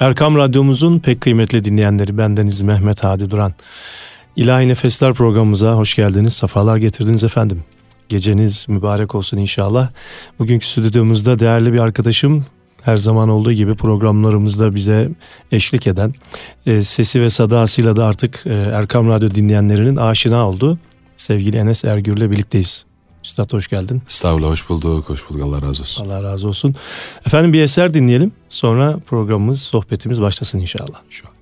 Erkam Radyomuzun pek kıymetli dinleyenleri bendeniz Mehmet Hadi Duran. İlahi Nefesler programımıza hoş geldiniz, sefalar getirdiniz efendim. Geceniz mübarek olsun inşallah. Bugünkü stüdyomuzda değerli bir arkadaşım her zaman olduğu gibi programlarımızda bize eşlik eden e, sesi ve sadasıyla da artık e, Erkam Radyo dinleyenlerinin aşina oldu. Sevgili Enes Ergür'le birlikteyiz. Üstad hoş geldin. Estağfurullah hoş bulduk. Hoş bulduk. Allah razı olsun. Allah razı olsun. Efendim bir eser dinleyelim. Sonra programımız, sohbetimiz başlasın inşallah. İnşallah.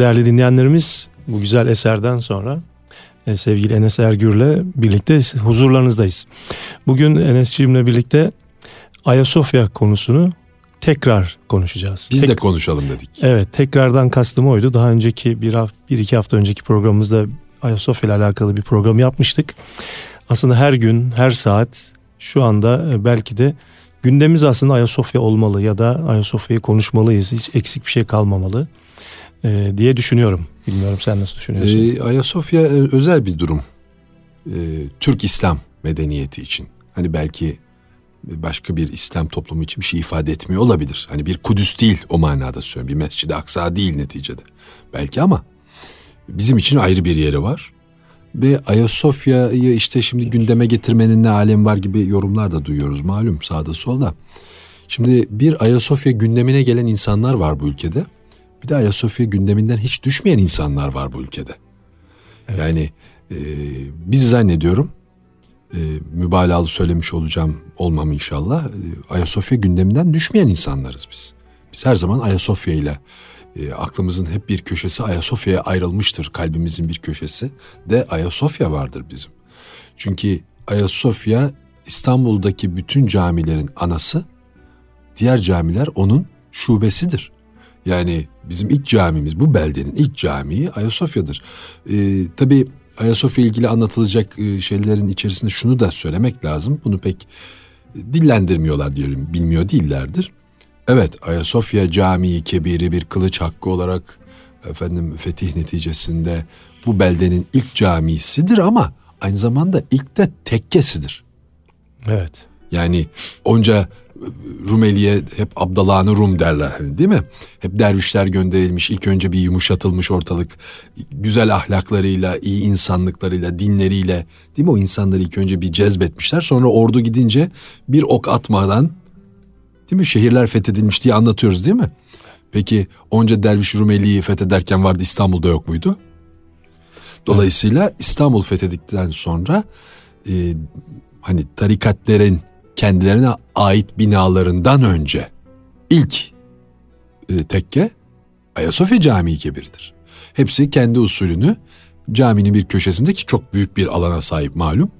Değerli dinleyenlerimiz bu güzel eserden sonra e, sevgili Enes Ergür'le birlikte huzurlarınızdayız. Bugün Enes'ciğimle birlikte Ayasofya konusunu tekrar konuşacağız. Biz Tek, de konuşalım dedik. Evet tekrardan kastım oydu. Daha önceki bir, bir iki hafta önceki programımızda Ayasofya ile alakalı bir program yapmıştık. Aslında her gün her saat şu anda e, belki de gündemimiz aslında Ayasofya olmalı ya da Ayasofya'yı konuşmalıyız. Hiç eksik bir şey kalmamalı e, diye düşünüyorum. Bilmiyorum sen nasıl düşünüyorsun? Ee, Ayasofya e, özel bir durum. Ee, Türk İslam medeniyeti için. Hani belki başka bir İslam toplumu için bir şey ifade etmiyor olabilir. Hani bir Kudüs değil o manada söylüyorum. Bir Mescid-i Aksa değil neticede. Belki ama bizim için ayrı bir yeri var. Ve Ayasofya'yı işte şimdi gündeme getirmenin ne alem var gibi yorumlar da duyuyoruz malum sağda solda. Şimdi bir Ayasofya gündemine gelen insanlar var bu ülkede. Bir de Ayasofya gündeminden hiç düşmeyen insanlar var bu ülkede. Evet. Yani e, biz zannediyorum e, mübalağalı söylemiş olacağım olmam inşallah. E, Ayasofya gündeminden düşmeyen insanlarız biz. Biz her zaman Ayasofya ile e, aklımızın hep bir köşesi Ayasofya'ya ayrılmıştır. Kalbimizin bir köşesi de Ayasofya vardır bizim. Çünkü Ayasofya İstanbul'daki bütün camilerin anası, diğer camiler onun şubesidir. Yani bizim ilk camimiz, bu beldenin ilk camii Ayasofya'dır. Ee, tabii Ayasofya ilgili anlatılacak e, şeylerin içerisinde şunu da söylemek lazım. Bunu pek dillendirmiyorlar diyelim, bilmiyor değillerdir. Evet Ayasofya Camii kebiri bir kılıç hakkı olarak efendim fetih neticesinde bu beldenin ilk camisidir ama aynı zamanda ilk de tekkesidir. Evet. Yani onca Rumeli'ye hep Abdalanı Rum derler hani değil mi? Hep dervişler gönderilmiş. ilk önce bir yumuşatılmış ortalık. Güzel ahlaklarıyla, iyi insanlıklarıyla, dinleriyle değil mi? O insanları ilk önce bir cezbetmişler. Sonra ordu gidince bir ok atmadan değil mi? Şehirler fethedilmiş diye anlatıyoruz değil mi? Peki onca derviş Rumeli'yi fethederken vardı İstanbul'da yok muydu? Dolayısıyla İstanbul fethedildikten sonra e, hani tarikatlerin kendilerine ait binalarından önce ilk e, tekke Ayasofya Camii Kebir'dir. Hepsi kendi usulünü caminin bir köşesinde ki çok büyük bir alana sahip malum.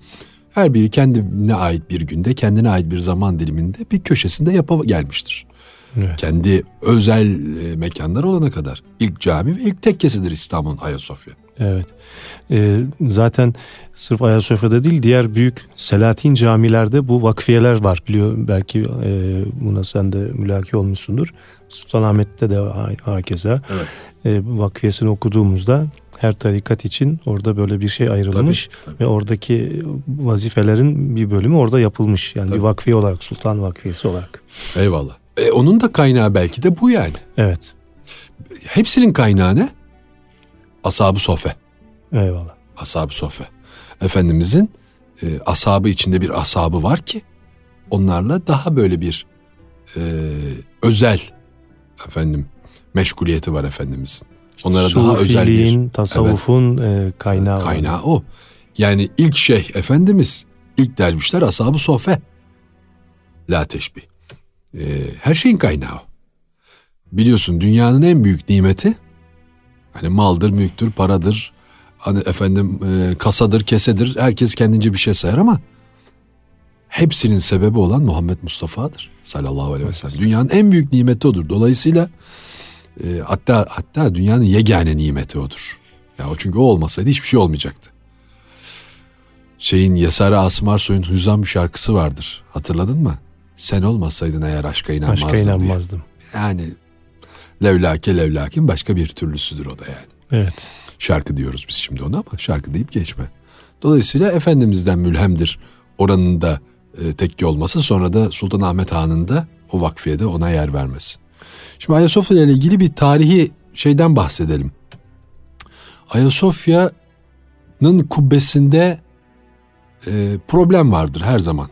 Her biri kendine ait bir günde, kendine ait bir zaman diliminde bir köşesinde yapa gelmiştir. Evet. Kendi özel e, mekanları olana kadar. ilk cami ve ilk tekkesidir İstanbul'un Ayasofya. Evet. Ee, zaten sırf Ayasofya'da değil diğer büyük Selatin camilerde bu vakfiyeler var biliyor belki e, buna sen de mülaki olmuşsundur. Sultanahmet'te de hakeza evet. e, vakfiyesini okuduğumuzda her tarikat için orada böyle bir şey ayrılmış tabii, tabii. ve oradaki vazifelerin bir bölümü orada yapılmış. Yani tabii. bir vakfiye olarak Sultan Vakfiyesi olarak. Eyvallah. E, onun da kaynağı belki de bu yani. Evet. Hepsinin kaynağı ne? Ashab-ı Sofe. Eyvallah. Ashab-ı Sofe. Efendimizin e, ashabı içinde bir ashabı var ki onlarla daha böyle bir e, özel efendim meşguliyeti var Efendimizin. Onlara Sufiliğin, daha özel bir tasavvufun evet, kaynağı. Kaynağı o. Yani ilk şeyh Efendimiz, ilk dervişler ashab-ı sofe. La teşbih. Ee, her şeyin kaynağı. Biliyorsun dünyanın en büyük nimeti hani maldır, mülktür, paradır, hani efendim e, kasadır, kesedir. Herkes kendince bir şey sayar ama hepsinin sebebi olan Muhammed Mustafa'dır sallallahu aleyhi ve sellem. Dünyanın en büyük nimeti odur. Dolayısıyla e, hatta hatta dünyanın yegane nimeti odur. Ya o çünkü o olmasaydı hiçbir şey olmayacaktı. Şeyin Yesari Asmar Soy'un Hüzam bir şarkısı vardır. Hatırladın mı? Sen olmasaydın eğer aşka inanmazdım Aşka inanmazdım. Diye. Yani levlake levlakin başka bir türlüsüdür o da yani. Evet. Şarkı diyoruz biz şimdi ona ama şarkı deyip geçme. Dolayısıyla Efendimiz'den mülhemdir oranın da e, tekke olması sonra da Sultan Ahmet Han'ın da o vakfiyede ona yer vermesi. Şimdi Ayasofya ile ilgili bir tarihi şeyden bahsedelim. Ayasofya'nın kubbesinde e, problem vardır her zaman.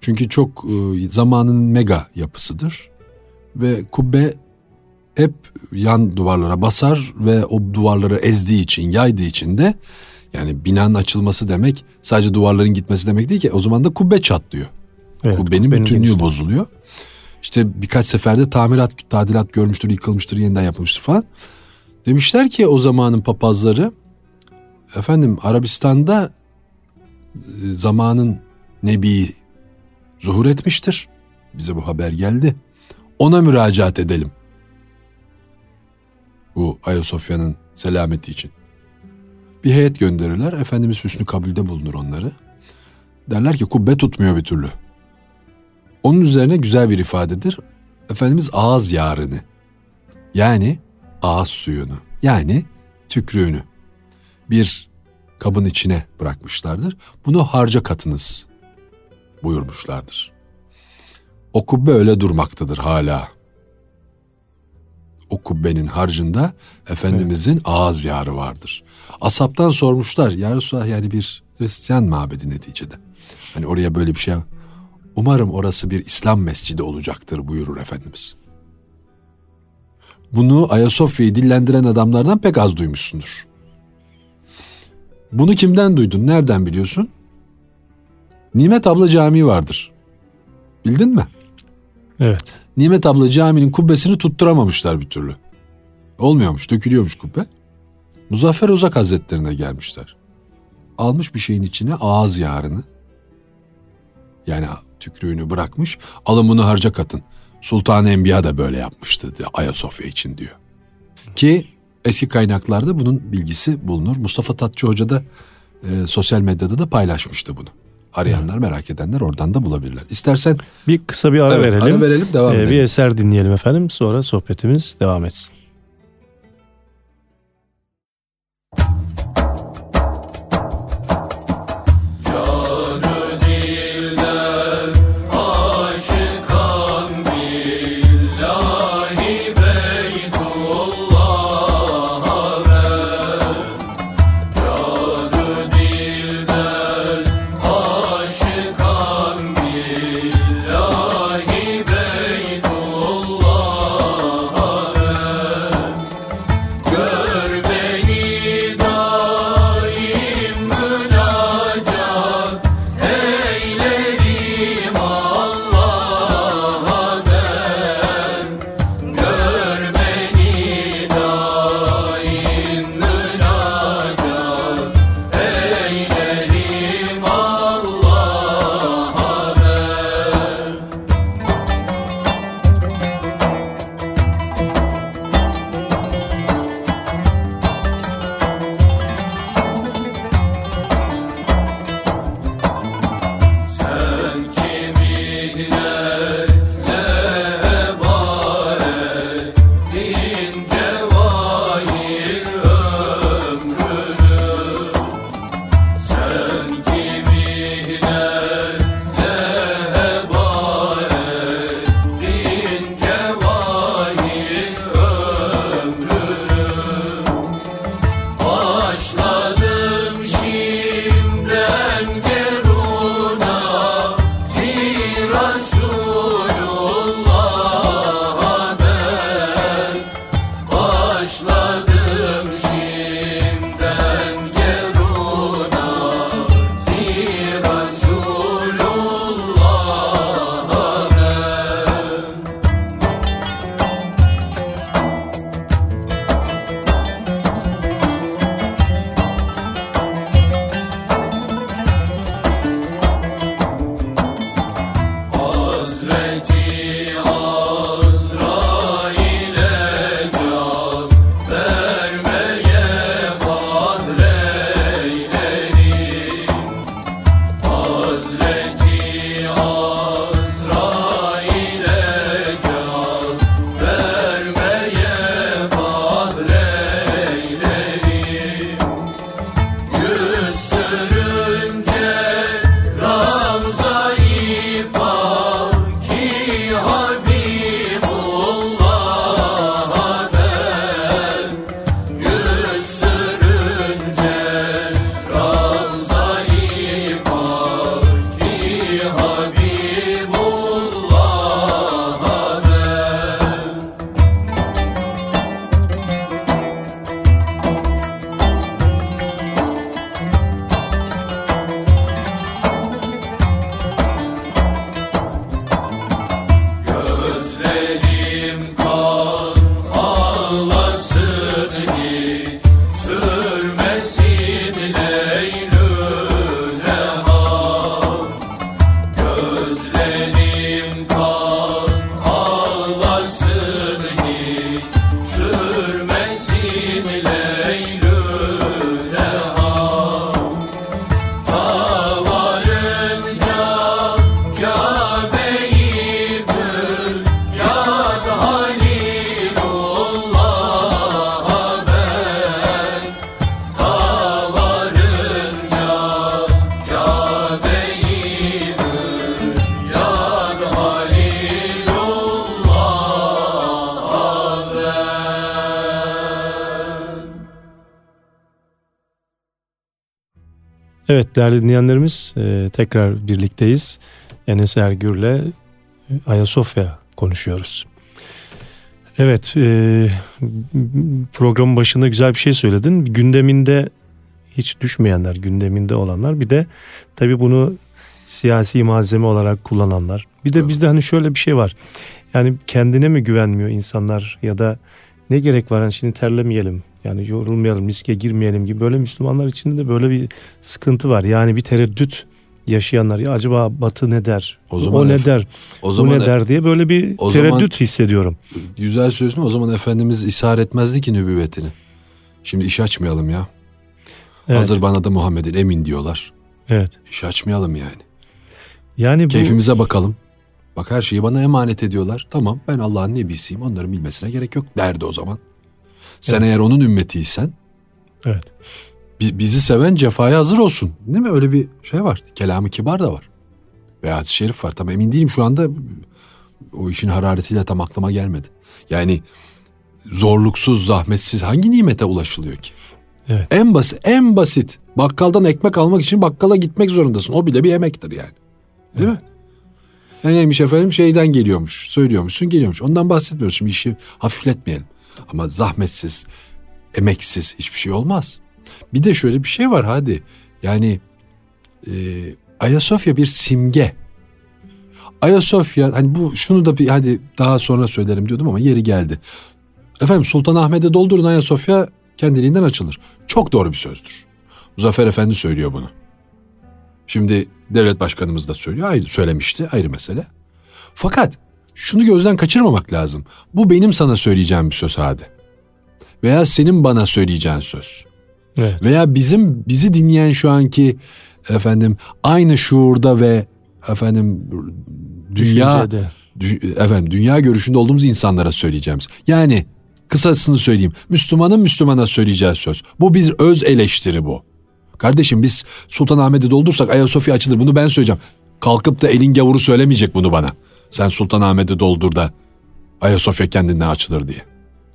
Çünkü çok e, zamanın mega yapısıdır ve kubbe hep yan duvarlara basar ve o duvarları ezdiği için, yaydığı için de yani binanın açılması demek sadece duvarların gitmesi demek değil ki o zaman da kubbe çatlıyor. Evet, kubbenin bütünlüğü genişliği. bozuluyor. İşte birkaç seferde tamirat, tadilat görmüştür, yıkılmıştır, yeniden yapılmıştır falan. Demişler ki o zamanın papazları efendim Arabistan'da e, zamanın nebi zuhur etmiştir. Bize bu haber geldi. Ona müracaat edelim. Bu Ayasofya'nın selameti için. Bir heyet gönderirler. Efendimiz hüsnü kabulde bulunur onları. Derler ki kubbe tutmuyor bir türlü. Onun üzerine güzel bir ifadedir. Efendimiz ağız yarını. Yani ağız suyunu. Yani tükrüğünü. Bir kabın içine bırakmışlardır. Bunu harca katınız buyurmuşlardır. O kubbe öyle durmaktadır hala. O kubbenin harcında Efendimizin evet. ağız yarı vardır. Asaptan sormuşlar. Ya Resulallah yani bir Hristiyan mabedi neticede. Hani oraya böyle bir şey Umarım orası bir İslam mescidi olacaktır buyurur Efendimiz. Bunu Ayasofya'yı dillendiren adamlardan pek az duymuşsundur. Bunu kimden duydun? Nereden biliyorsun? Nimet Abla Camii vardır. Bildin mi? Evet. Nimet Abla Camii'nin kubbesini tutturamamışlar bir türlü. Olmuyormuş, dökülüyormuş kubbe. Muzaffer Uzak Hazretlerine gelmişler. Almış bir şeyin içine ağız yarını. Yani tükrüğünü bırakmış. Alın bunu harca katın. Sultan Enbiya da böyle yapmıştı diye Ayasofya için diyor. Ki eski kaynaklarda bunun bilgisi bulunur. Mustafa Tatçı Hoca da e, sosyal medyada da paylaşmıştı bunu. Arayanlar, merak edenler oradan da bulabilirler. İstersen bir kısa bir ara evet, verelim. Ara verelim, devam ee, edelim. Bir eser dinleyelim efendim. Sonra sohbetimiz devam etsin. Değerli dinleyenlerimiz e, tekrar birlikteyiz. Enes Ergür'le e, Ayasofya konuşuyoruz. Evet e, programın başında güzel bir şey söyledin. Gündeminde hiç düşmeyenler, gündeminde olanlar bir de tabii bunu siyasi malzeme olarak kullananlar. Bir de bizde hani şöyle bir şey var. Yani kendine mi güvenmiyor insanlar ya da ne gerek var hani şimdi terlemeyelim yani yorulmayalım, riske girmeyelim gibi böyle Müslümanlar içinde de böyle bir sıkıntı var. Yani bir tereddüt yaşayanlar ya acaba Batı ne der? O, zaman o ne der? O zaman bu ne der diye böyle bir o tereddüt zaman, hissediyorum. Güzel söylüyorsun o zaman Efendimiz ishar etmezdi ki nübüvvetini. Şimdi iş açmayalım ya. Evet. Hazır bana da Muhammed'in emin diyorlar. Evet. İş açmayalım yani. Yani bu... Keyfimize bakalım. Bak her şeyi bana emanet ediyorlar. Tamam ben Allah'ın nebisiyim onların bilmesine gerek yok derdi o zaman. Sen evet. eğer onun ümmetiysen evet. bizi seven cefaya hazır olsun. Değil mi? Öyle bir şey var. Kelamı kibar da var. Ve hadis-i şerif var. Tabii emin değilim şu anda o işin hararetiyle tam aklıma gelmedi. Yani zorluksuz, zahmetsiz hangi nimete ulaşılıyor ki? Evet. En basit, en basit. Bakkaldan ekmek almak için bakkala gitmek zorundasın. O bile bir emektir yani. Değil evet. mi? E neymiş efendim şeyden geliyormuş. Söylüyormuşsun geliyormuş. Ondan bahsetmiyoruz şimdi işi hafifletmeyelim. Ama zahmetsiz, emeksiz hiçbir şey olmaz. Bir de şöyle bir şey var hadi. Yani e, Ayasofya bir simge. Ayasofya hani bu şunu da bir hadi daha sonra söylerim diyordum ama yeri geldi. Efendim Sultanahmet'e doldurun Ayasofya kendiliğinden açılır. Çok doğru bir sözdür. Muzaffer Efendi söylüyor bunu. Şimdi devlet başkanımız da söylüyor. Ayrı, söylemişti ayrı mesele. Fakat şunu gözden kaçırmamak lazım. Bu benim sana söyleyeceğim bir söz hadi. Veya senin bana söyleyeceğin söz. Evet. Veya bizim bizi dinleyen şu anki efendim aynı şuurda ve efendim dünya dü, efendim dünya görüşünde olduğumuz insanlara söyleyeceğimiz. Yani kısasını söyleyeyim. Müslümanın Müslümana söyleyeceği söz. Bu bir öz eleştiri bu. Kardeşim biz Sultanahmet'i doldursak Ayasofya açılır. Bunu ben söyleyeceğim. Kalkıp da elin gavuru söylemeyecek bunu bana. Sen Sultanahmet'i doldur da Ayasofya kendinden açılır diye.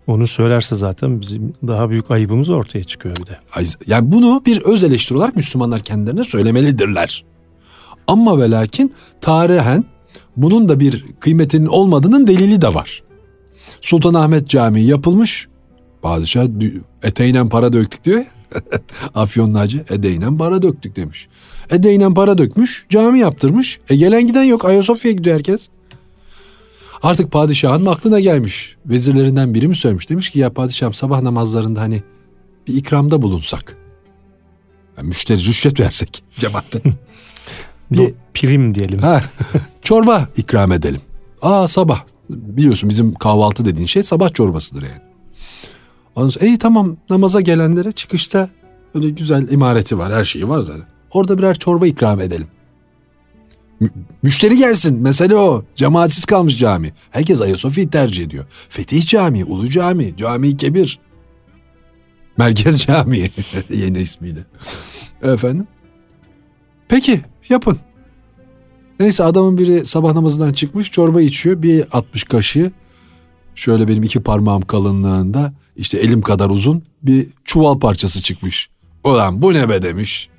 Onu söylerse zaten bizim daha büyük ayıbımız ortaya çıkıyor bir de. Yani bunu bir öz eleştiri olarak Müslümanlar kendilerine söylemelidirler. Ama ve lakin tarihen bunun da bir kıymetinin olmadığının delili de var. Sultanahmet Camii yapılmış. Padişah eteğinen para döktük diyor ya. Afyonlu hacı edeğinen para döktük demiş. Edeğinen para dökmüş cami yaptırmış. E gelen giden yok Ayasofya'ya gidiyor herkes. Artık padişahın aklına gelmiş. Vezirlerinden biri mi söylemiş? Demiş ki ya padişahım sabah namazlarında hani bir ikramda bulunsak. Yani müşteri rüşvet versek cemaatte. bir prim diyelim. Ha, çorba ikram edelim. Aa sabah. Biliyorsun bizim kahvaltı dediğin şey sabah çorbasıdır yani. Ondan sonra iyi tamam namaza gelenlere çıkışta öyle güzel imareti var her şeyi var zaten. Orada birer çorba ikram edelim. Mü- müşteri gelsin mesele o. Cemaatsiz kalmış cami. Herkes Ayasofya'yı tercih ediyor. Fetih Camii, Ulu Cami, Cami Kebir. Merkez Camii yeni ismiyle. Efendim? Peki yapın. Neyse adamın biri sabah namazından çıkmış çorba içiyor. Bir 60 kaşığı şöyle benim iki parmağım kalınlığında işte elim kadar uzun bir çuval parçası çıkmış. Ulan bu ne be demiş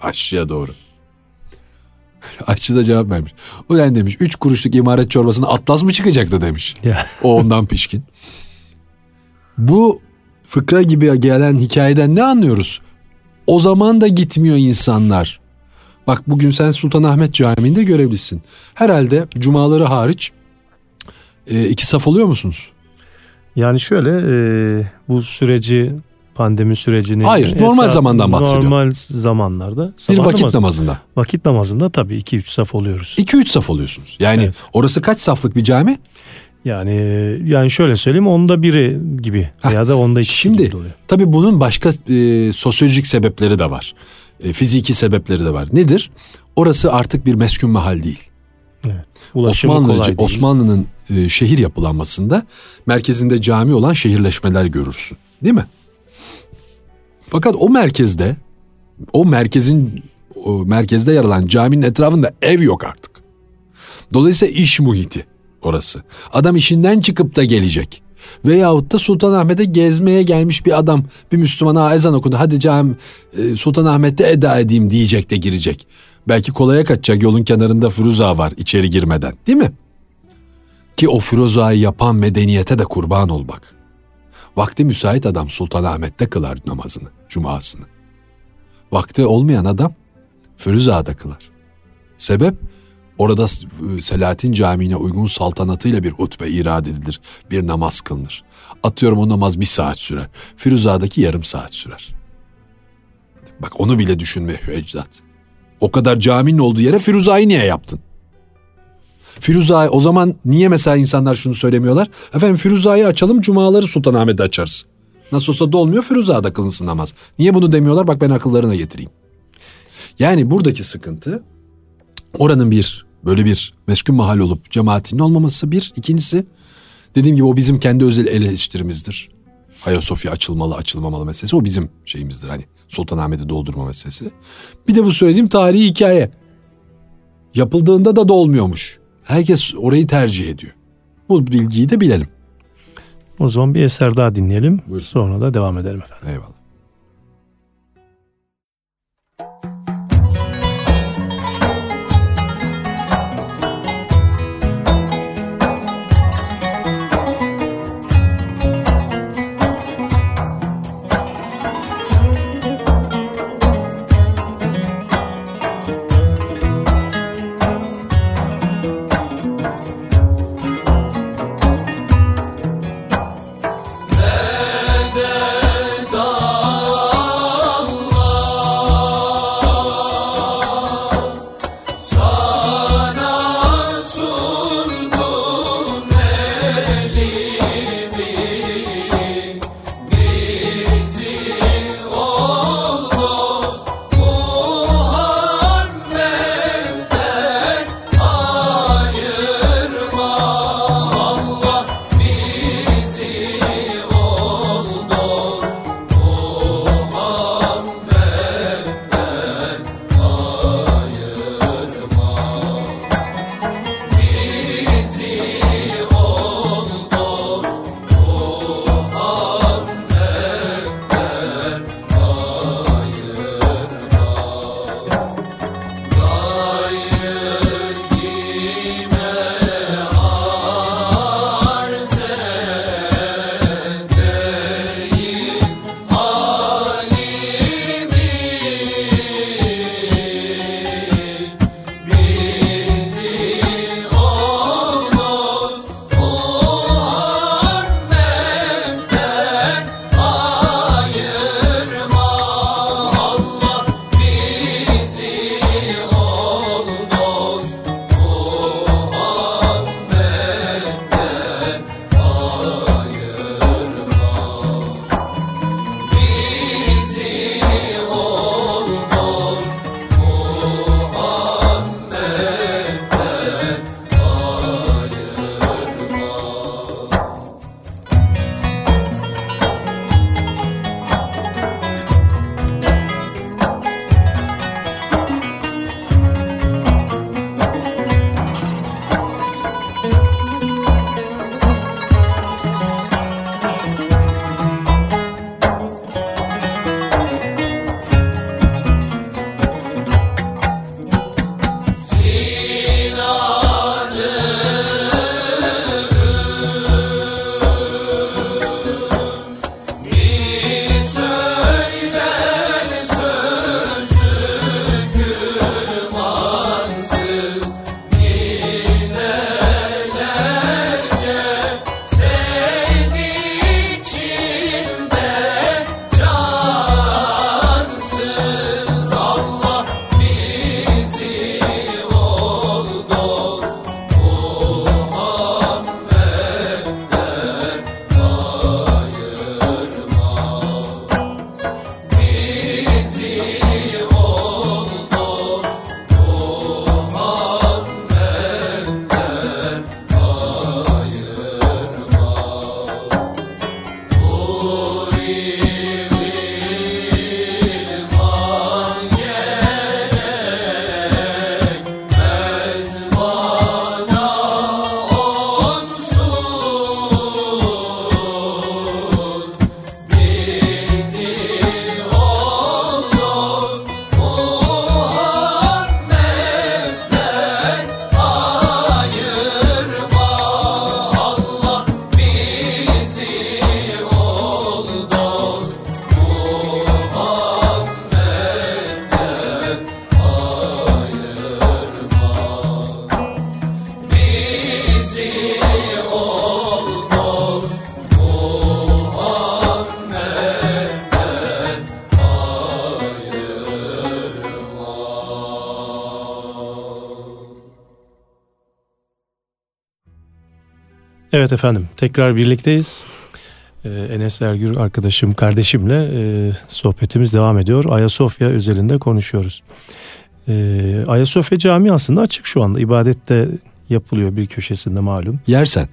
aşçıya doğru. Aşçı da cevap vermiş. Ulan demiş üç kuruşluk imaret çorbasına atlas mı çıkacaktı demiş. o ondan pişkin. Bu fıkra gibi gelen hikayeden ne anlıyoruz? O zaman da gitmiyor insanlar. Bak bugün sen Sultanahmet Camii'nde görevlisin. Herhalde cumaları hariç e, iki saf oluyor musunuz? Yani şöyle e, bu süreci pandemi sürecini Hayır normal zamandan bahsediyorum. Normal zamanlarda. Bir vakit namazında, namazında. Vakit namazında tabii 2-3 saf oluyoruz. 2-3 saf oluyorsunuz. Yani evet. orası kaç saflık bir cami? Yani yani şöyle söyleyeyim onda biri gibi Heh, ya da onda ikisi Şimdi gibi oluyor. tabii bunun başka e, sosyolojik sebepleri de var. E, fiziki sebepleri de var. Nedir? Orası artık bir meskun mahal değil. Evet. Osmanlı Osmanlı'nın e, şehir yapılanmasında merkezinde cami olan şehirleşmeler görürsün. Değil mi? Fakat o merkezde o merkezin o merkezde yer alan caminin etrafında ev yok artık. Dolayısıyla iş muhiti orası. Adam işinden çıkıp da gelecek. Veyahut da Sultanahmet'e gezmeye gelmiş bir adam bir Müslümana ezan okudu. Hadi cam e, Sultanahmet'te eda edeyim diyecek de girecek. Belki kolaya kaçacak yolun kenarında Firuza var içeri girmeden değil mi? Ki o Firuza'yı yapan medeniyete de kurban ol bak. Vakti müsait adam Sultanahmet'te kılar namazını, cumasını. Vakti olmayan adam Firuza'da kılar. Sebep orada e, Selahattin Camii'ne uygun saltanatıyla bir hutbe irad edilir, bir namaz kılınır. Atıyorum o namaz bir saat sürer. Firuza'daki yarım saat sürer. Bak onu bile düşünme şu ecdat. O kadar caminin olduğu yere Firuza'yı niye yaptın? Firuza'yı o zaman niye mesela insanlar şunu söylemiyorlar? Efendim Firuza'yı açalım cumaları Sultanahmet'te açarız. Nasıl olsa dolmuyor Firuza'da kılınsın namaz. Niye bunu demiyorlar? Bak ben akıllarına getireyim. Yani buradaki sıkıntı oranın bir böyle bir meskun mahal olup cemaatinin olmaması bir. ikincisi dediğim gibi o bizim kendi özel eleştirimizdir. Ayasofya açılmalı açılmamalı meselesi o bizim şeyimizdir hani Sultanahmet'i doldurma meselesi. Bir de bu söylediğim tarihi hikaye. Yapıldığında da dolmuyormuş. Herkes orayı tercih ediyor. Bu bilgiyi de bilelim. O zaman bir eser daha dinleyelim. Buyurun. Sonra da devam edelim efendim. Eyvallah. Evet efendim tekrar birlikteyiz. Ee, Enes Ergür arkadaşım, kardeşimle e, sohbetimiz devam ediyor. Ayasofya özelinde konuşuyoruz. Ee, Ayasofya Camii aslında açık şu anda. İbadette yapılıyor bir köşesinde malum. Yersen.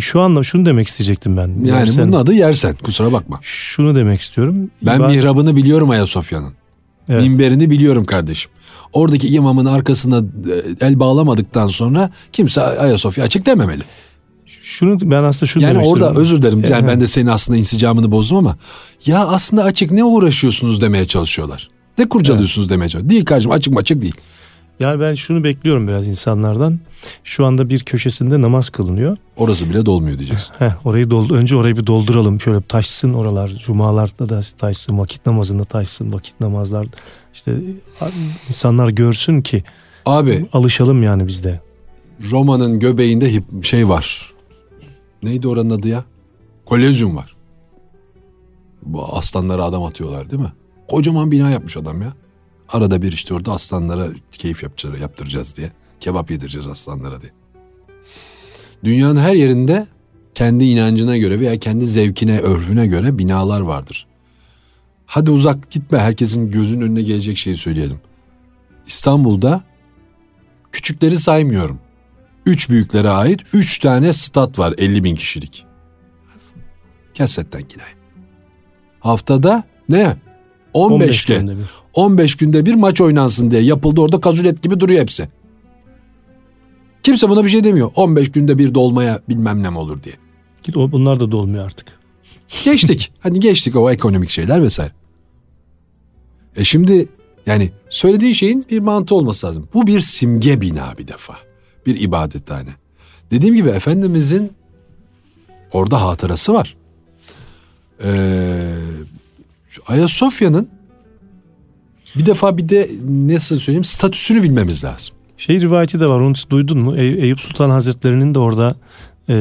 Şu anda şunu demek isteyecektim ben. Yani yersen, bunun adı yersen kusura bakma. Şunu demek istiyorum. Ben İbad- mihrabını biliyorum Ayasofya'nın. Evet. Minberini biliyorum kardeşim. Oradaki imamın arkasına e, el bağlamadıktan sonra kimse Ayasofya açık dememeli şunu ben aslında şunu Yani orada özür dilerim. Yani ben de senin aslında insicamını bozdum ama ya aslında açık ne uğraşıyorsunuz demeye çalışıyorlar. Ne kurcalıyorsunuz evet. demeye çalışıyorlar. Değil kardeşim açık mı açık değil. Yani ben şunu bekliyorum biraz insanlardan. Şu anda bir köşesinde namaz kılınıyor. Orası bile dolmuyor diyeceğiz. Heh, orayı doldu. Önce orayı bir dolduralım. Şöyle taşsın oralar. Cumalarda da taşsın. Vakit namazında taşsın. Vakit namazlar. İşte insanlar görsün ki. Abi. Alışalım yani biz de Roma'nın göbeğinde şey var. Neydi oranın adı ya? Kolezyum var. Bu aslanlara adam atıyorlar değil mi? Kocaman bina yapmış adam ya. Arada bir işte orada aslanlara keyif yapacağız, yaptıracağız diye. Kebap yedireceğiz aslanlara diye. Dünyanın her yerinde kendi inancına göre veya kendi zevkine, örfüne göre binalar vardır. Hadi uzak gitme herkesin gözün önüne gelecek şeyi söyleyelim. İstanbul'da küçükleri saymıyorum. Üç büyüklere ait üç tane stat var 50 bin kişilik. Kesetten kinayet. Haftada ne? 15, 15 gün. günde bir. 15 günde bir maç oynansın diye yapıldı orada kazulet gibi duruyor hepsi. Kimse buna bir şey demiyor. 15 günde bir dolmaya bilmem ne mi olur diye. Git o bunlar da dolmuyor artık. Geçtik. hani geçtik o ekonomik şeyler vesaire. E şimdi yani söylediğin şeyin bir mantığı olması lazım. Bu bir simge bina bir defa. Bir ibadethane. Dediğim gibi Efendimizin orada hatırası var. Ee, Ayasofya'nın bir defa bir de nasıl söyleyeyim statüsünü bilmemiz lazım. Şey rivayeti de var onu duydun mu? Ey- Eyüp Sultan Hazretleri'nin de orada e,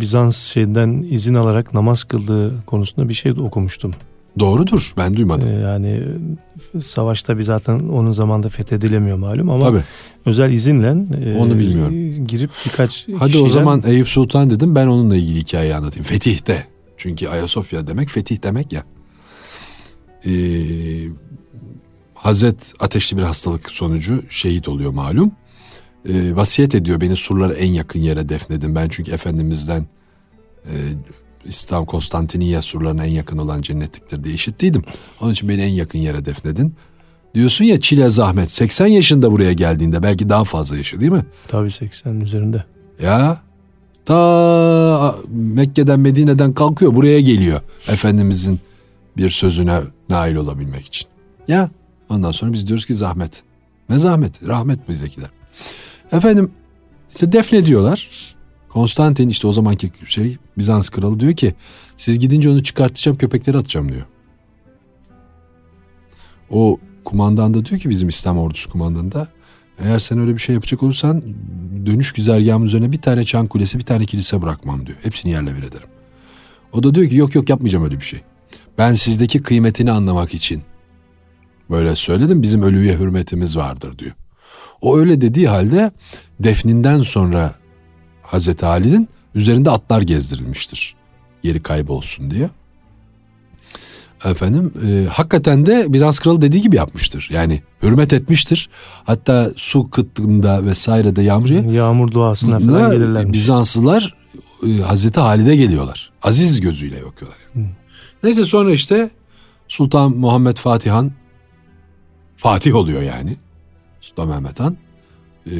Bizans şeyden izin alarak namaz kıldığı konusunda bir şey okumuştum. Doğrudur ben duymadım. E, yani savaşta bir zaten onun zamanında fethedilemiyor malum ama Tabii. özel izinle e, Onu bilmiyorum. girip birkaç Hadi kişiyle o zaman Eyüp Sultan dedim ben onunla ilgili hikayeyi anlatayım. Fetih'te. Çünkü Ayasofya demek fetih demek ya. Ee, Hazret ateşli bir hastalık sonucu şehit oluyor malum. Ee, vasiyet ediyor beni surlara en yakın yere defnedin. Ben çünkü Efendimiz'den e, İslam Konstantiniye surlarına en yakın olan cennetliktir diye işittiydim. Onun için beni en yakın yere defnedin. Diyorsun ya çile zahmet 80 yaşında buraya geldiğinde belki daha fazla yaşı değil mi? tabii 80'in üzerinde. Ya ta Mekke'den Medine'den kalkıyor buraya geliyor Efendimizin bir sözüne nail olabilmek için. Ya ondan sonra biz diyoruz ki zahmet. Ne zahmet? Rahmet bizdekiler. Efendim işte defnediyorlar. Konstantin işte o zamanki şey Bizans kralı diyor ki siz gidince onu çıkartacağım köpekleri atacağım diyor. O kumandan da diyor ki bizim İslam ordusu kumandanı da eğer sen öyle bir şey yapacak olursan dönüş güzergahımın üzerine bir tane çan kulesi bir tane kilise bırakmam diyor. Hepsini yerle bir ederim. O da diyor ki yok yok yapmayacağım öyle bir şey. Ben sizdeki kıymetini anlamak için böyle söyledim bizim ölüye hürmetimiz vardır diyor. O öyle dediği halde defninden sonra Hazreti Ali'nin üzerinde atlar gezdirilmiştir. Yeri kaybolsun diye. Efendim e, hakikaten de Bizans kralı dediği gibi yapmıştır. Yani hürmet etmiştir. Hatta su kıtlığında vesaire de yağmur. Yağmur duasına falan gelirlermiş. Bizanslılar e, Hazreti Halid'e geliyorlar. Aziz gözüyle bakıyorlar. yani. Neyse sonra işte Sultan Muhammed Fatih Han Fatih oluyor yani. Sultan Mehmet Han e,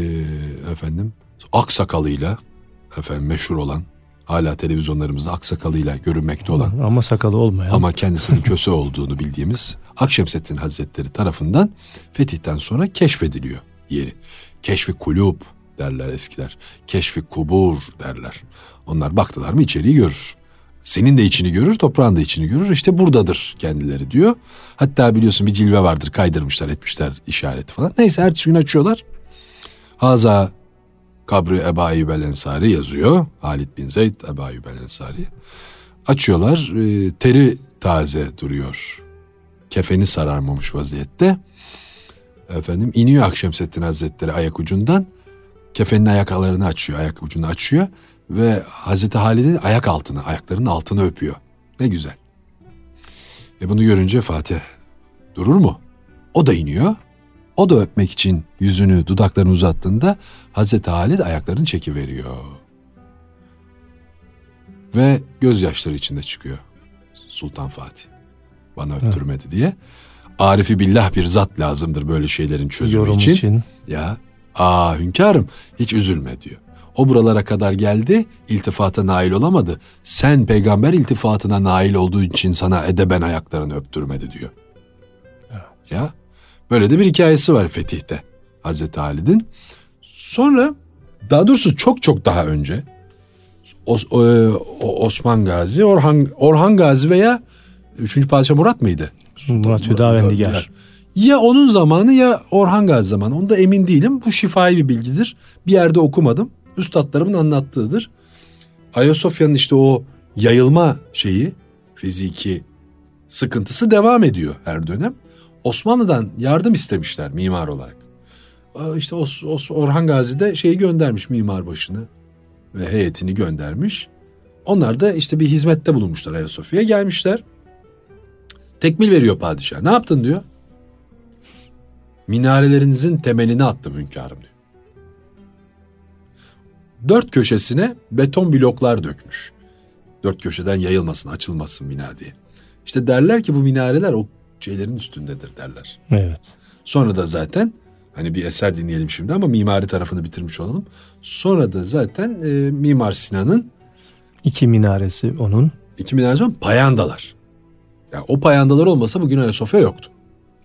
efendim aksakalıyla efendim meşhur olan hala televizyonlarımızda aksakalıyla görünmekte olan Ama sakalı olmayan. ama kendisinin köse olduğunu bildiğimiz Akşemseddin Hazretleri tarafından fetihten sonra keşfediliyor yeri. Keşfi kulub derler eskiler. Keşfi kubur derler. Onlar baktılar mı içeriği görür. Senin de içini görür, toprağın da içini görür. İşte buradadır kendileri diyor. Hatta biliyorsun bir cilve vardır kaydırmışlar etmişler işareti falan. Neyse ertesi gün açıyorlar. Haza kabri Eba Eyyub Ensari yazıyor. Halid bin Zeyd Eba Eyyub Ensari. Açıyorlar e, teri taze duruyor. Kefeni sararmamış vaziyette. Efendim iniyor Akşemseddin Hazretleri ayak ucundan. Kefenin ayaklarını açıyor, ayak ucunu açıyor. Ve Hazreti Halid'in ayak altını, ayaklarının altını öpüyor. Ne güzel. E bunu görünce Fatih durur mu? O da iniyor. O da öpmek için yüzünü, dudaklarını uzattığında Hazreti Halid ayaklarını çekiveriyor. Ve gözyaşları içinde çıkıyor Sultan Fatih. Bana öptürmedi diye. Arifi billah bir zat lazımdır böyle şeylerin çözümü yorum için. için. Ya aa hünkârım hiç üzülme diyor. O buralara kadar geldi iltifata nail olamadı. Sen peygamber iltifatına nail olduğu için sana edeben ayaklarını öptürmedi diyor. Ya böyle de bir hikayesi var Fetih'te Hazreti Halid'in. Sonra daha doğrusu çok çok daha önce Os- o- o- Osman Gazi, Orhan, Orhan Gazi veya 3. Padişah Murat mıydı? Murat Hüdavendigar. Ya onun zamanı ya Orhan Gazi zamanı. Onda emin değilim. Bu şifai bir bilgidir. Bir yerde okumadım. Üstadlarımın anlattığıdır. Ayasofya'nın işte o yayılma şeyi, fiziki sıkıntısı devam ediyor her dönem. Osmanlı'dan yardım istemişler mimar olarak. İşte Orhan Gazi de şeyi göndermiş mimar başını ve heyetini göndermiş. Onlar da işte bir hizmette bulunmuşlar Ayasofya'ya gelmişler. Tekmil veriyor padişah. Ne yaptın diyor. Minarelerinizin temelini attım hünkârım diyor. Dört köşesine beton bloklar dökmüş. Dört köşeden yayılmasın, açılmasın mina diye. İşte derler ki bu minareler o şeylerin üstündedir derler. Evet. Sonra da zaten hani bir eser dinleyelim şimdi ama mimari tarafını bitirmiş olalım. Sonra da zaten e, Mimar Sinan'ın iki minaresi onun. İki minaresi onun payandalar. Yani o payandalar olmasa bugün Ayasofya yoktu.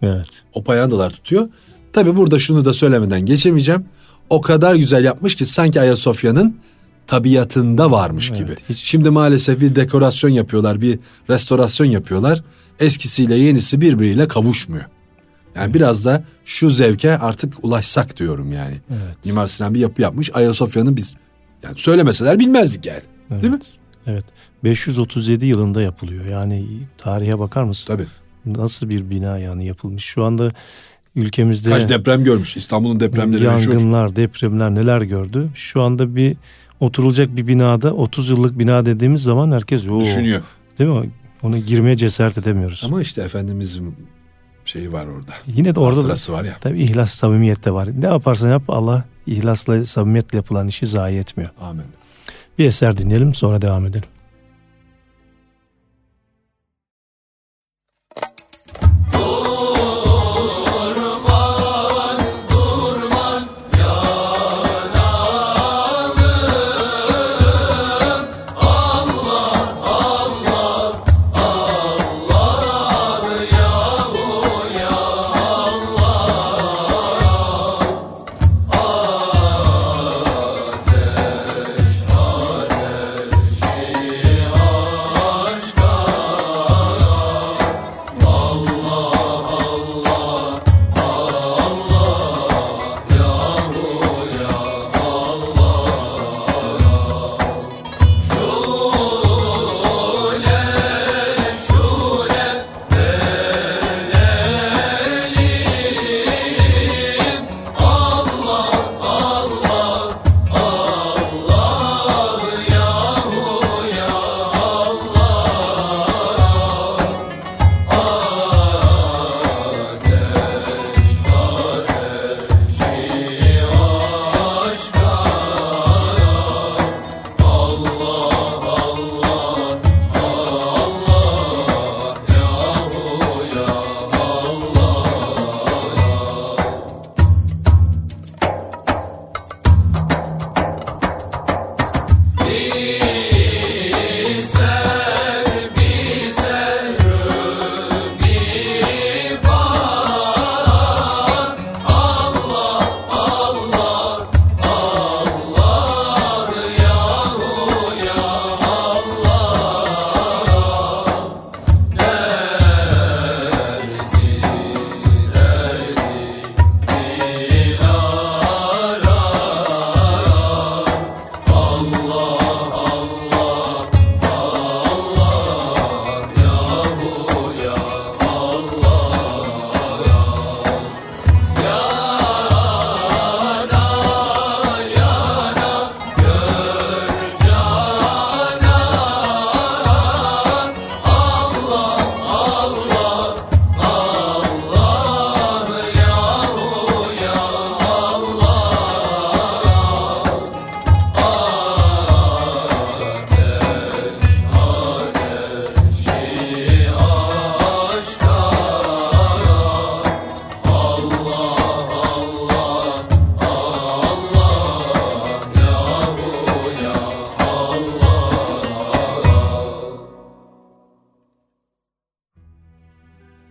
Evet. O payandalar tutuyor. Tabi burada şunu da söylemeden geçemeyeceğim. O kadar güzel yapmış ki sanki Ayasofya'nın tabiatında varmış evet, gibi. Hiç... Şimdi maalesef bir dekorasyon yapıyorlar, bir restorasyon yapıyorlar. Eskisiyle yenisi birbiriyle kavuşmuyor. Yani evet. biraz da şu zevke artık ulaşsak diyorum yani. Evet. Mimar Sinan bir yapı yapmış. Ayasofya'nın biz yani söylemeseler bilmezdik yani. Evet. Değil mi? Evet. 537 yılında yapılıyor. Yani tarihe bakar mısın? Tabii. Nasıl bir bina yani yapılmış. Şu anda ülkemizde... Kaç deprem görmüş İstanbul'un depremleri Yangınlar, meşhur. depremler neler gördü. Şu anda bir oturulacak bir binada 30 yıllık bina dediğimiz zaman herkes düşünüyor. Değil mi? Onu girmeye cesaret edemiyoruz. Ama işte Efendimizin şeyi var orada. Yine de orada da var ya. Tabii ihlas samimiyet de var. Ne yaparsan yap Allah ihlasla samimiyetle yapılan işi zayi etmiyor. Amin. Bir eser dinleyelim sonra devam edelim.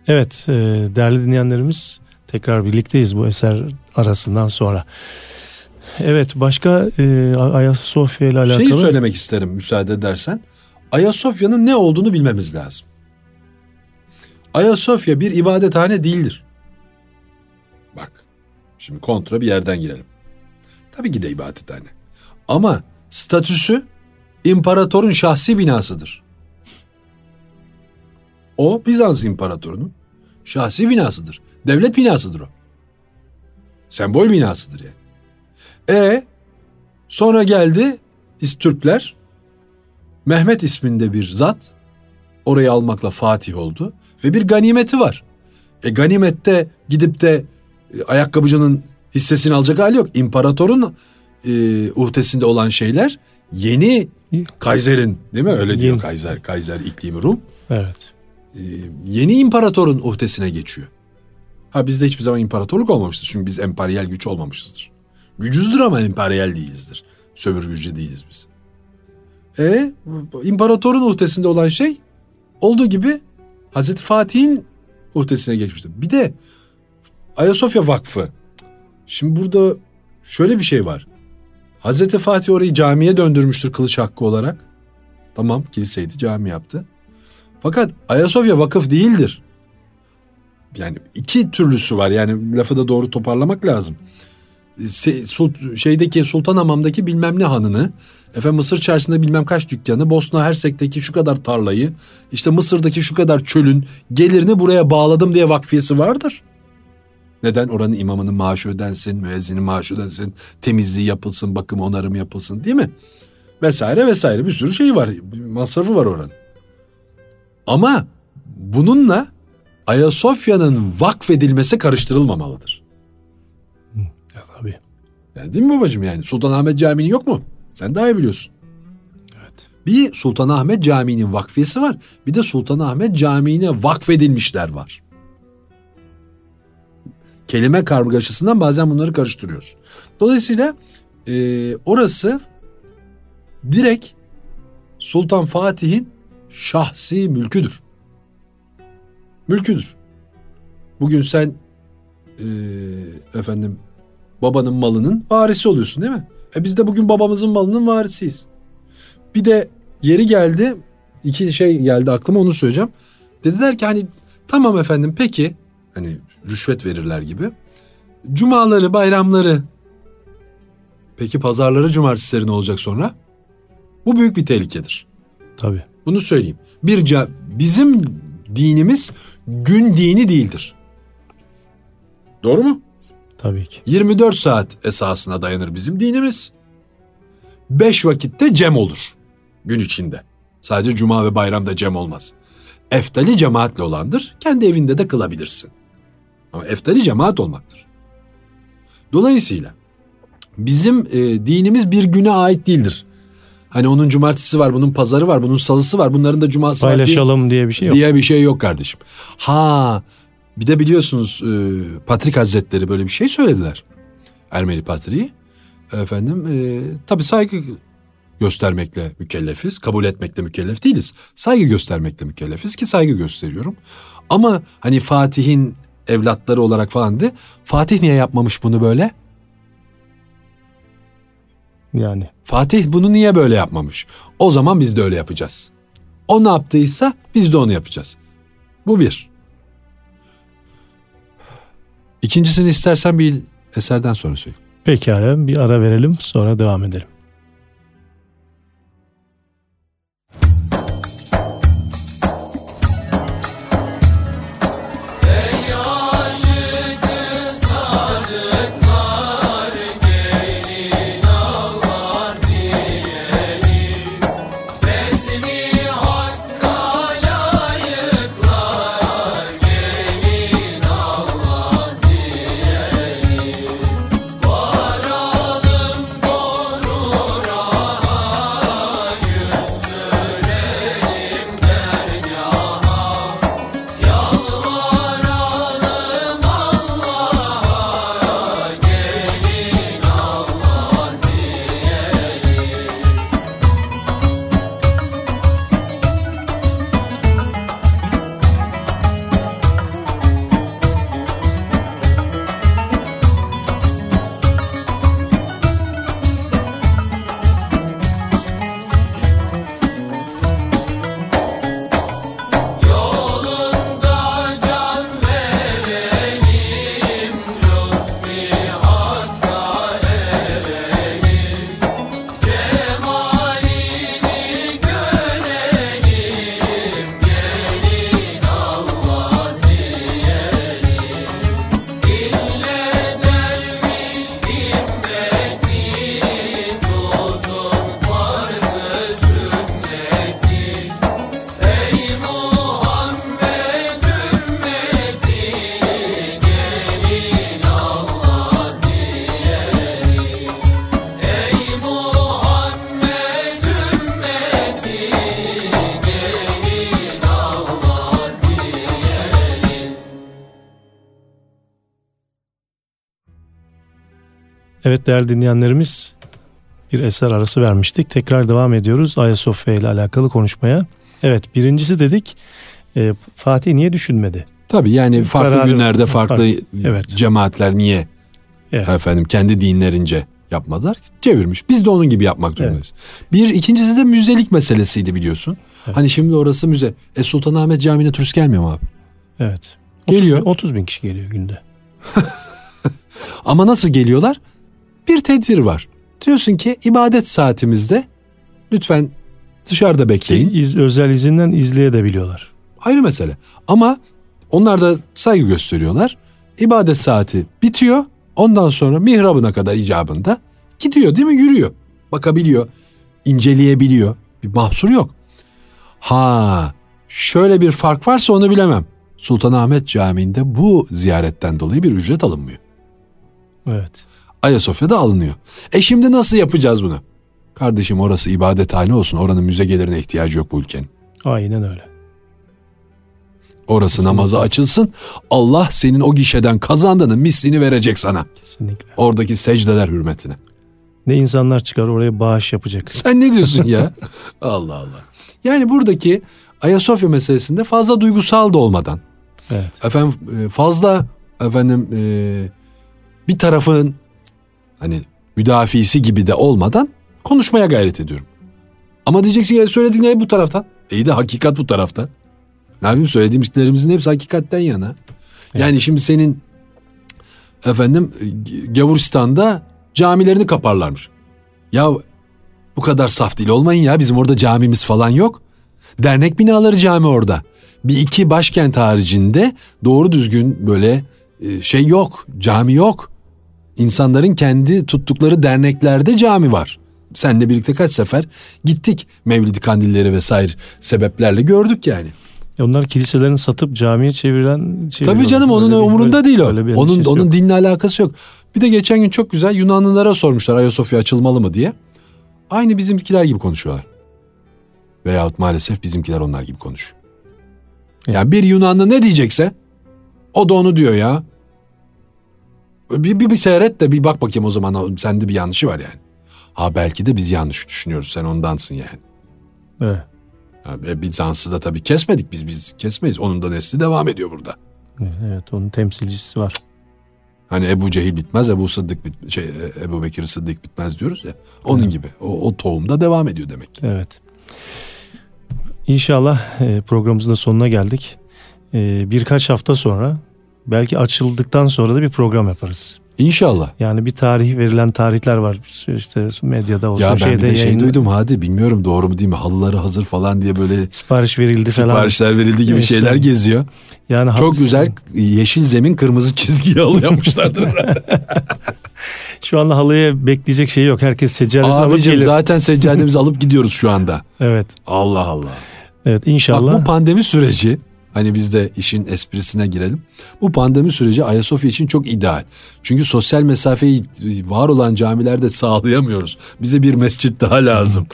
Evet e, değerli dinleyenlerimiz tekrar birlikteyiz bu eser arasından sonra. Evet başka e, Ayasofya ile alakalı... Şeyi söylemek isterim müsaade edersen. Ayasofya'nın ne olduğunu bilmemiz lazım. Ayasofya bir ibadethane değildir. Şimdi kontra bir yerden girelim. Tabii ki de ibadethane. Ama statüsü imparatorun şahsi binasıdır. O Bizans imparatorunun şahsi binasıdır. Devlet binasıdır o. Sembol binasıdır yani. E sonra geldi İstürkler. Mehmet isminde bir zat orayı almakla Fatih oldu ve bir ganimeti var. E ganimette gidip de e, ayakkabıcının hissesini alacak hali yok. İmparatorun e, uhdesinde olan şeyler yeni Kaiser'in değil mi? Öyle diyor Yeni. Kaiser, Kaiser iklimi Rum. Evet. E, yeni imparatorun uhdesine geçiyor. Ha bizde hiçbir zaman imparatorluk olmamıştır. Çünkü biz emperyal güç olmamışızdır. Gücüzdür ama emperyal değilizdir. Sömürgücü değiliz biz. E imparatorun uhdesinde olan şey olduğu gibi Hazreti Fatih'in uhdesine geçmiştir. Bir de Ayasofya Vakfı. Şimdi burada şöyle bir şey var. Hazreti Fatih orayı camiye döndürmüştür kılıç hakkı olarak. Tamam kiliseydi cami yaptı. Fakat Ayasofya vakıf değildir. Yani iki türlüsü var yani lafı da doğru toparlamak lazım. Şeydeki Sultanhamam'daki bilmem ne hanını, efendim Mısır çarşısında bilmem kaç dükkanı, Bosna Hersek'teki şu kadar tarlayı, işte Mısır'daki şu kadar çölün gelirini buraya bağladım diye vakfiyesi vardır. Neden? Oranın imamının maaşı ödensin, müezzinin maaşı ödensin, temizliği yapılsın, bakım onarım yapılsın değil mi? Vesaire vesaire bir sürü şey var, masrafı var oranın. Ama bununla Ayasofya'nın vakfedilmesi karıştırılmamalıdır. Ya, tabii. Yani değil mi babacığım yani? Sultanahmet Camii'nin yok mu? Sen daha iyi biliyorsun. Evet. Bir Sultanahmet Camii'nin vakfiyesi var. Bir de Sultanahmet Camii'ne vakfedilmişler var. Kelime kargaşasından bazen bunları karıştırıyoruz. Dolayısıyla e, orası direkt Sultan Fatih'in şahsi mülküdür. Mülküdür. Bugün sen e, efendim babanın malının varisi oluyorsun değil mi? E biz de bugün babamızın malının varisiyiz. Bir de yeri geldi iki şey geldi aklıma onu söyleyeceğim. Dediler ki hani tamam efendim peki hani rüşvet verirler gibi. Cumaları bayramları peki pazarları cumartesileri ne olacak sonra? Bu büyük bir tehlikedir. Tabii. Bunu söyleyeyim. Bir bizim dinimiz gün dini değildir. Doğru mu? Tabii ki. 24 saat esasına dayanır bizim dinimiz. 5 vakitte cem olur gün içinde. Sadece cuma ve bayramda cem olmaz. Eftali cemaatle olandır. Kendi evinde de kılabilirsin. Ama eftali cemaat olmaktır. Dolayısıyla bizim e, dinimiz bir güne ait değildir. Hani onun cumartesi var, bunun pazarı var, bunun salısı var, bunların da cuması var diye- Paylaşalım diye bir şey yok. diye bir şey yok kardeşim. Ha bir de biliyorsunuz e, Patrik Hazretleri böyle bir şey söylediler. Ermeni Patriği. Efendim e, tabii saygı göstermekle mükellefiz. Kabul etmekle mükellef değiliz. Saygı göstermekle mükellefiz ki saygı gösteriyorum. Ama hani Fatih'in evlatları olarak falan de Fatih niye yapmamış bunu böyle? Yani Fatih bunu niye böyle yapmamış? O zaman biz de öyle yapacağız. O ne yaptıysa biz de onu yapacağız. Bu bir. İkincisini istersen bir eserden sonra söyle. pekala bir ara verelim sonra devam edelim. Evet değerli dinleyenlerimiz bir eser arası vermiştik. Tekrar devam ediyoruz Ayasofya ile alakalı konuşmaya. Evet birincisi dedik e, Fatih niye düşünmedi? Tabii yani farklı Kararı- günlerde farklı Farklı, evet. cemaatler niye Evet. efendim kendi dinlerince yapmadılar? Çevirmiş. Biz de onun gibi yapmak zorundayız. Bir ikincisi de müzelik meselesiydi biliyorsun. Hani şimdi orası müze. E Sultanahmet Camii'ne turist gelmiyor mu abi? Evet. Geliyor. 30, 30 bin kişi geliyor günde. Ama nasıl geliyorlar? Bir tedbir var. Diyorsun ki ibadet saatimizde lütfen dışarıda Ki bekleyin. iz- özel izinden izleyebiliyorlar. Ayrı mesele. Ama onlar da saygı gösteriyorlar. İbadet saati bitiyor. Ondan sonra mihrabına kadar icabında gidiyor değil mi? Yürüyor. Bakabiliyor. inceleyebiliyor. Bir mahsur yok. Ha şöyle bir fark varsa onu bilemem. Sultanahmet Camii'nde bu ziyaretten dolayı bir ücret alınmıyor. Evet. Ayasofya'da alınıyor. E şimdi nasıl yapacağız bunu? Kardeşim orası ibadethane olsun. Oranın müze gelirine ihtiyacı yok bu ülkenin. Aynen öyle. Orası namaza açılsın. Allah senin o gişeden kazandığının mislini verecek sana. Kesinlikle. Oradaki secdeler hürmetine. Ne insanlar çıkar oraya bağış yapacak. Sen ne diyorsun ya? Allah Allah. Yani buradaki Ayasofya meselesinde fazla duygusal da olmadan, Evet. efendim e, fazla efendim e, bir tarafın hani müdafisi gibi de olmadan konuşmaya gayret ediyorum. Ama diyeceksin ya söyledikleri bu taraftan. İyi de hakikat bu tarafta. Ne yapayım söylediğimizlerimizin hepsi hakikatten yana. Yani şimdi senin efendim Gavuristan'da camilerini kaparlarmış. Ya bu kadar saf değil olmayın ya bizim orada camimiz falan yok. Dernek binaları cami orada. Bir iki başkent haricinde doğru düzgün böyle e, şey yok, cami yok. İnsanların kendi tuttukları derneklerde cami var. Seninle birlikte kaç sefer gittik Mevlid kandilleri vesaire sebeplerle gördük yani. E Onlar kiliselerini satıp camiye çevrilen Tabii canım onun Öyle bir- umurunda değil o. bir Onun onun yok. dinle alakası yok. Bir de geçen gün çok güzel Yunanlılara sormuşlar Ayasofya açılmalı mı diye. Aynı bizimkiler gibi konuşuyorlar. Veyahut maalesef bizimkiler onlar gibi konuşuyor. Yani bir Yunanlı ne diyecekse o da onu diyor ya. Bir, bir, bir seyret de bir bak bakayım o zaman sende bir yanlışı var yani. Ha belki de biz yanlış düşünüyoruz sen ondansın yani. Evet. Ha, e, Bizans'ı da tabii kesmedik biz biz kesmeyiz. Onun da nesli devam ediyor burada. Evet onun temsilcisi var. Hani Ebu Cehil bitmez, Ebu Sıddık bit şey e, Ebu Bekir Sıddık bitmez diyoruz ya. Onun gibi. O, o tohumda devam ediyor demek. Evet. İnşallah e, programımızın da sonuna geldik. Birkaç hafta sonra belki açıldıktan sonra da bir program yaparız. İnşallah. Yani bir tarih verilen tarihler var işte medyada olsun Ya ben bir şeyde de şey yayın- duydum hadi bilmiyorum doğru mu değil mi halıları hazır falan diye böyle sipariş verildi falan. siparişler verildi gibi Evet. şeyler geziyor. Yani Çok haklısın. güzel yeşil zemin kırmızı çizgiyle halı yapmışlardır herhalde. Şu anda halıya bekleyecek şey yok. Herkes seccadesini alıp gelir. zaten seccademizi alıp gidiyoruz şu anda. Evet. Allah Allah. Evet Bak inşallah. bu pandemi süreci hani biz de işin esprisine girelim. Bu pandemi süreci Ayasofya için çok ideal. Çünkü sosyal mesafeyi var olan camilerde sağlayamıyoruz. Bize bir mescit daha lazım.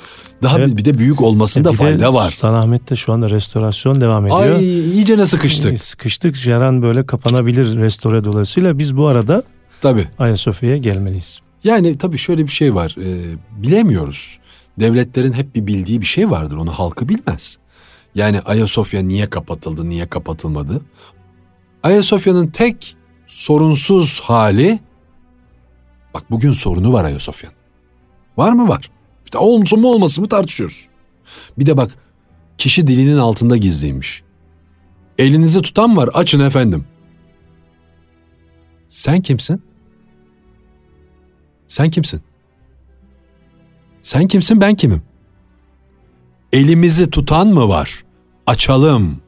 Daha Evet. bir, bir de büyük olmasında Bir de fayda var. Sultanahmet'te şu anda restorasyon devam ediyor. Ay iyice ne sıkıştık. Sıkıştık. Her an böyle kapanabilir restore dolayısıyla biz bu arada Tabii. Ayasofya'ya gelmeliyiz. Yani tabii şöyle bir şey var. Ee, bilemiyoruz. Devletlerin hep bir bildiği bir şey vardır. Onu halkı bilmez. Yani Ayasofya niye kapatıldı, niye kapatılmadı? Ayasofya'nın tek sorunsuz hali bak bugün sorunu var Ayasofya'nın. Var mı? Var. İşte olsun mu olmasın mı tartışıyoruz. Bir de bak kişi dilinin altında gizliymiş. Elinizi tutan var açın efendim. Sen kimsin? Sen kimsin? Sen kimsin ben kimim? Elimizi tutan mı var? Açalım.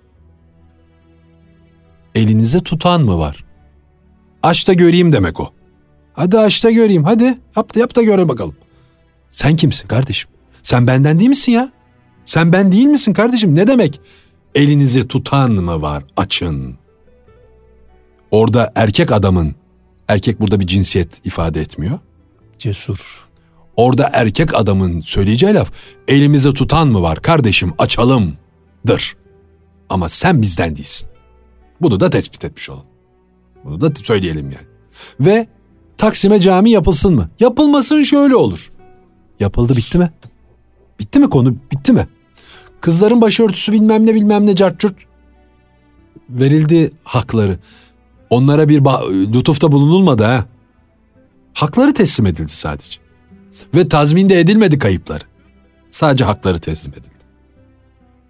Elinizi tutan mı var? Aç da göreyim demek o. Hadi aç da göreyim hadi yap da yap da göre bakalım. Sen kimsin kardeşim? Sen benden değil misin ya? Sen ben değil misin kardeşim? Ne demek? Elinizi tutan mı var? Açın. Orada erkek adamın, erkek burada bir cinsiyet ifade etmiyor. Cesur. Orada erkek adamın söyleyeceği laf elimizi tutan mı var kardeşim açalımdır. Ama sen bizden değilsin. Bunu da tespit etmiş olalım. Bunu da söyleyelim yani. Ve Taksim'e cami yapılsın mı? Yapılmasın şöyle olur. Yapıldı bitti mi? Bitti mi konu? Bitti mi? Kızların başörtüsü bilmem ne bilmem ne cartçurt verildi hakları. Onlara bir lütufta bulunulmadı ha. Hakları teslim edildi sadece. Ve tazmin de edilmedi kayıpları. Sadece hakları teslim edildi.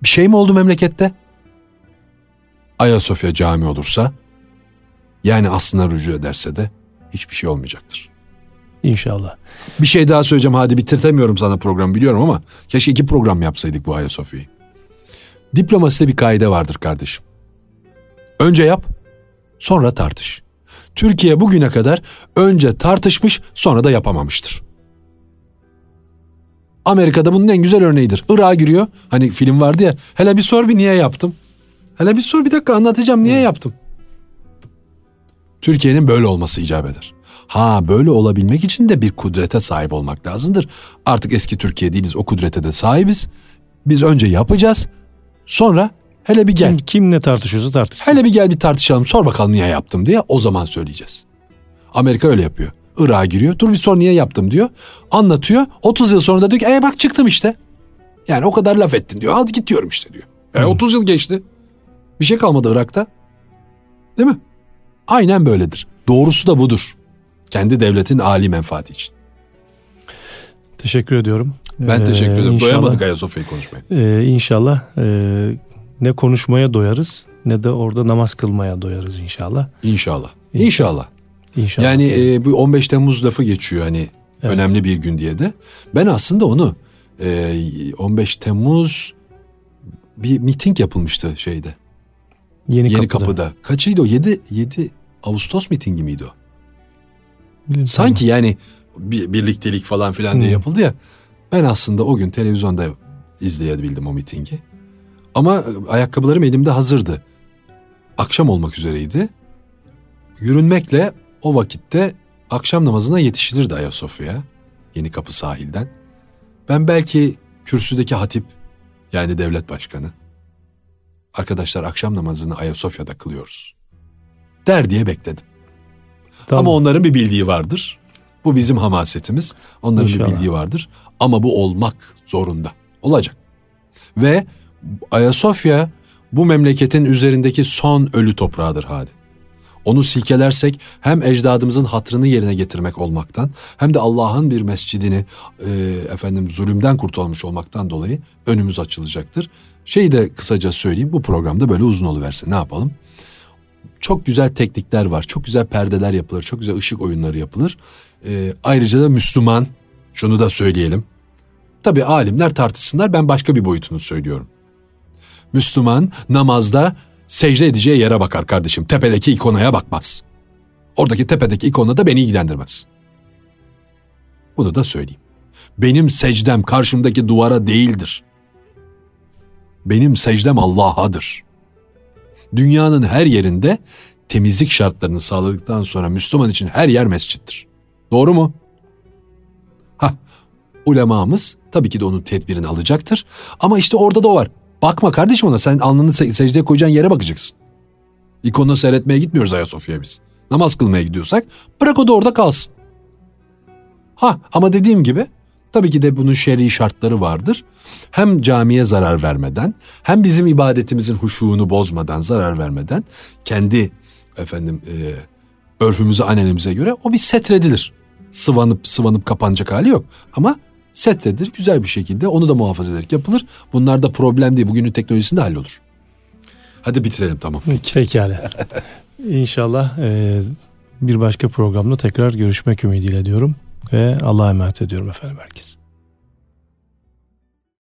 Bir şey mi oldu memlekette? Ayasofya cami olursa, yani aslına rücu ederse de hiçbir şey olmayacaktır. İnşallah. Bir şey daha söyleyeceğim hadi bitirtemiyorum sana programı biliyorum ama keşke iki program yapsaydık bu Ayasofya'yı. Diplomaside bir kaide vardır kardeşim. Önce yap, sonra tartış. Türkiye bugüne kadar önce tartışmış, sonra da yapamamıştır. Amerika'da bunun en güzel örneğidir. Irak'a giriyor. Hani film vardı ya. Hele bir sor bir niye yaptım. Hele bir sor bir dakika anlatacağım niye yaptım. Türkiye'nin böyle olması icap eder. Ha böyle olabilmek için de bir kudrete sahip olmak lazımdır. Artık eski Türkiye değiliz o kudrete de sahibiz. Biz önce yapacağız. Sonra hele bir gel. Kim, kim ne tartışıyorsa tartışsın. Hele bir gel bir tartışalım sor bakalım niye yaptım diye o zaman söyleyeceğiz. Amerika öyle yapıyor. Irak'a giriyor. Dur bir sor niye yaptım diyor. Anlatıyor. 30 yıl sonra da diyor ki e bak çıktım işte. Yani o kadar laf ettin diyor. Al git diyorum işte diyor. E, 30 yıl geçti. Bir şey kalmadı Irak'ta. Değil mi? Aynen böyledir. Doğrusu da budur. Kendi devletin âli menfaati için. Teşekkür ediyorum. Ben ee, teşekkür ederim. İnşallah, Doyamadık Ayasofya'yı konuşmaya. E, inşallah e, ne konuşmaya doyarız ne de orada namaz kılmaya doyarız inşallah. İnşallah. İnşallah. İnşallah. Yani e, bu 15 Temmuz lafı geçiyor hani evet. önemli bir gün diye de. Ben aslında onu e, 15 Temmuz bir miting yapılmıştı şeyde. Yeni, Yeni kapıda. kapıda. Kaçıydı o? 7 7 Ağustos mitingi miydi o? Bilmiyorum. Sanki yani bir, birliktelik falan filan hmm. diye yapıldı ya. Ben aslında o gün televizyonda izleyebildim o mitingi. Ama ayakkabılarım elimde hazırdı. Akşam olmak üzereydi. Yürünmekle o vakitte akşam namazına yetişilirdi Ayasofya'ya. Yeni Kapı sahilden. Ben belki kürsüdeki hatip yani devlet başkanı. Arkadaşlar akşam namazını Ayasofya'da kılıyoruz. Der diye bekledim. Tamam. Ama onların bir bildiği vardır. Bu bizim hamasetimiz. Onların İnşallah. bir bildiği vardır. Ama bu olmak zorunda. Olacak. Ve Ayasofya bu memleketin üzerindeki son ölü toprağıdır hadi. Onu silkelersek hem ecdadımızın hatrını yerine getirmek olmaktan hem de Allah'ın bir mescidini e, efendim zulümden kurtulmuş olmaktan dolayı önümüz açılacaktır. Şeyi de kısaca söyleyeyim bu programda böyle uzun oluversin ne yapalım? Çok güzel teknikler var, çok güzel perdeler yapılır, çok güzel ışık oyunları yapılır. E, ayrıca da Müslüman, şunu da söyleyelim. Tabi alimler tartışsınlar ben başka bir boyutunu söylüyorum. Müslüman namazda secde edeceği yere bakar kardeşim. Tepedeki ikonaya bakmaz. Oradaki tepedeki ikona da beni ilgilendirmez. Bunu da söyleyeyim. Benim secdem karşımdaki duvara değildir. Benim secdem Allah'adır. Dünyanın her yerinde temizlik şartlarını sağladıktan sonra Müslüman için her yer mescittir. Doğru mu? Ha, ulemamız tabii ki de onun tedbirini alacaktır. Ama işte orada da var. Bakma kardeşim ona sen alnını secdeye koyacağın yere bakacaksın. İkonunu seyretmeye gitmiyoruz Ayasofya'ya biz. Namaz kılmaya gidiyorsak bırak o da orada kalsın. Ha ama dediğim gibi tabii ki de bunun şer'i şartları vardır. Hem camiye zarar vermeden hem bizim ibadetimizin huşuğunu bozmadan zarar vermeden kendi efendim e, örfümüze anenemize göre o bir setredilir. Sıvanıp sıvanıp kapanacak hali yok ama setredir güzel bir şekilde onu da muhafaza ederek yapılır. Bunlar da problem değil bugünün teknolojisinde hallolur. Hadi bitirelim tamam. Pekala. İnşallah e, bir başka programda tekrar görüşmek ümidiyle diyorum ve Allah'a emanet ediyorum efendim herkes.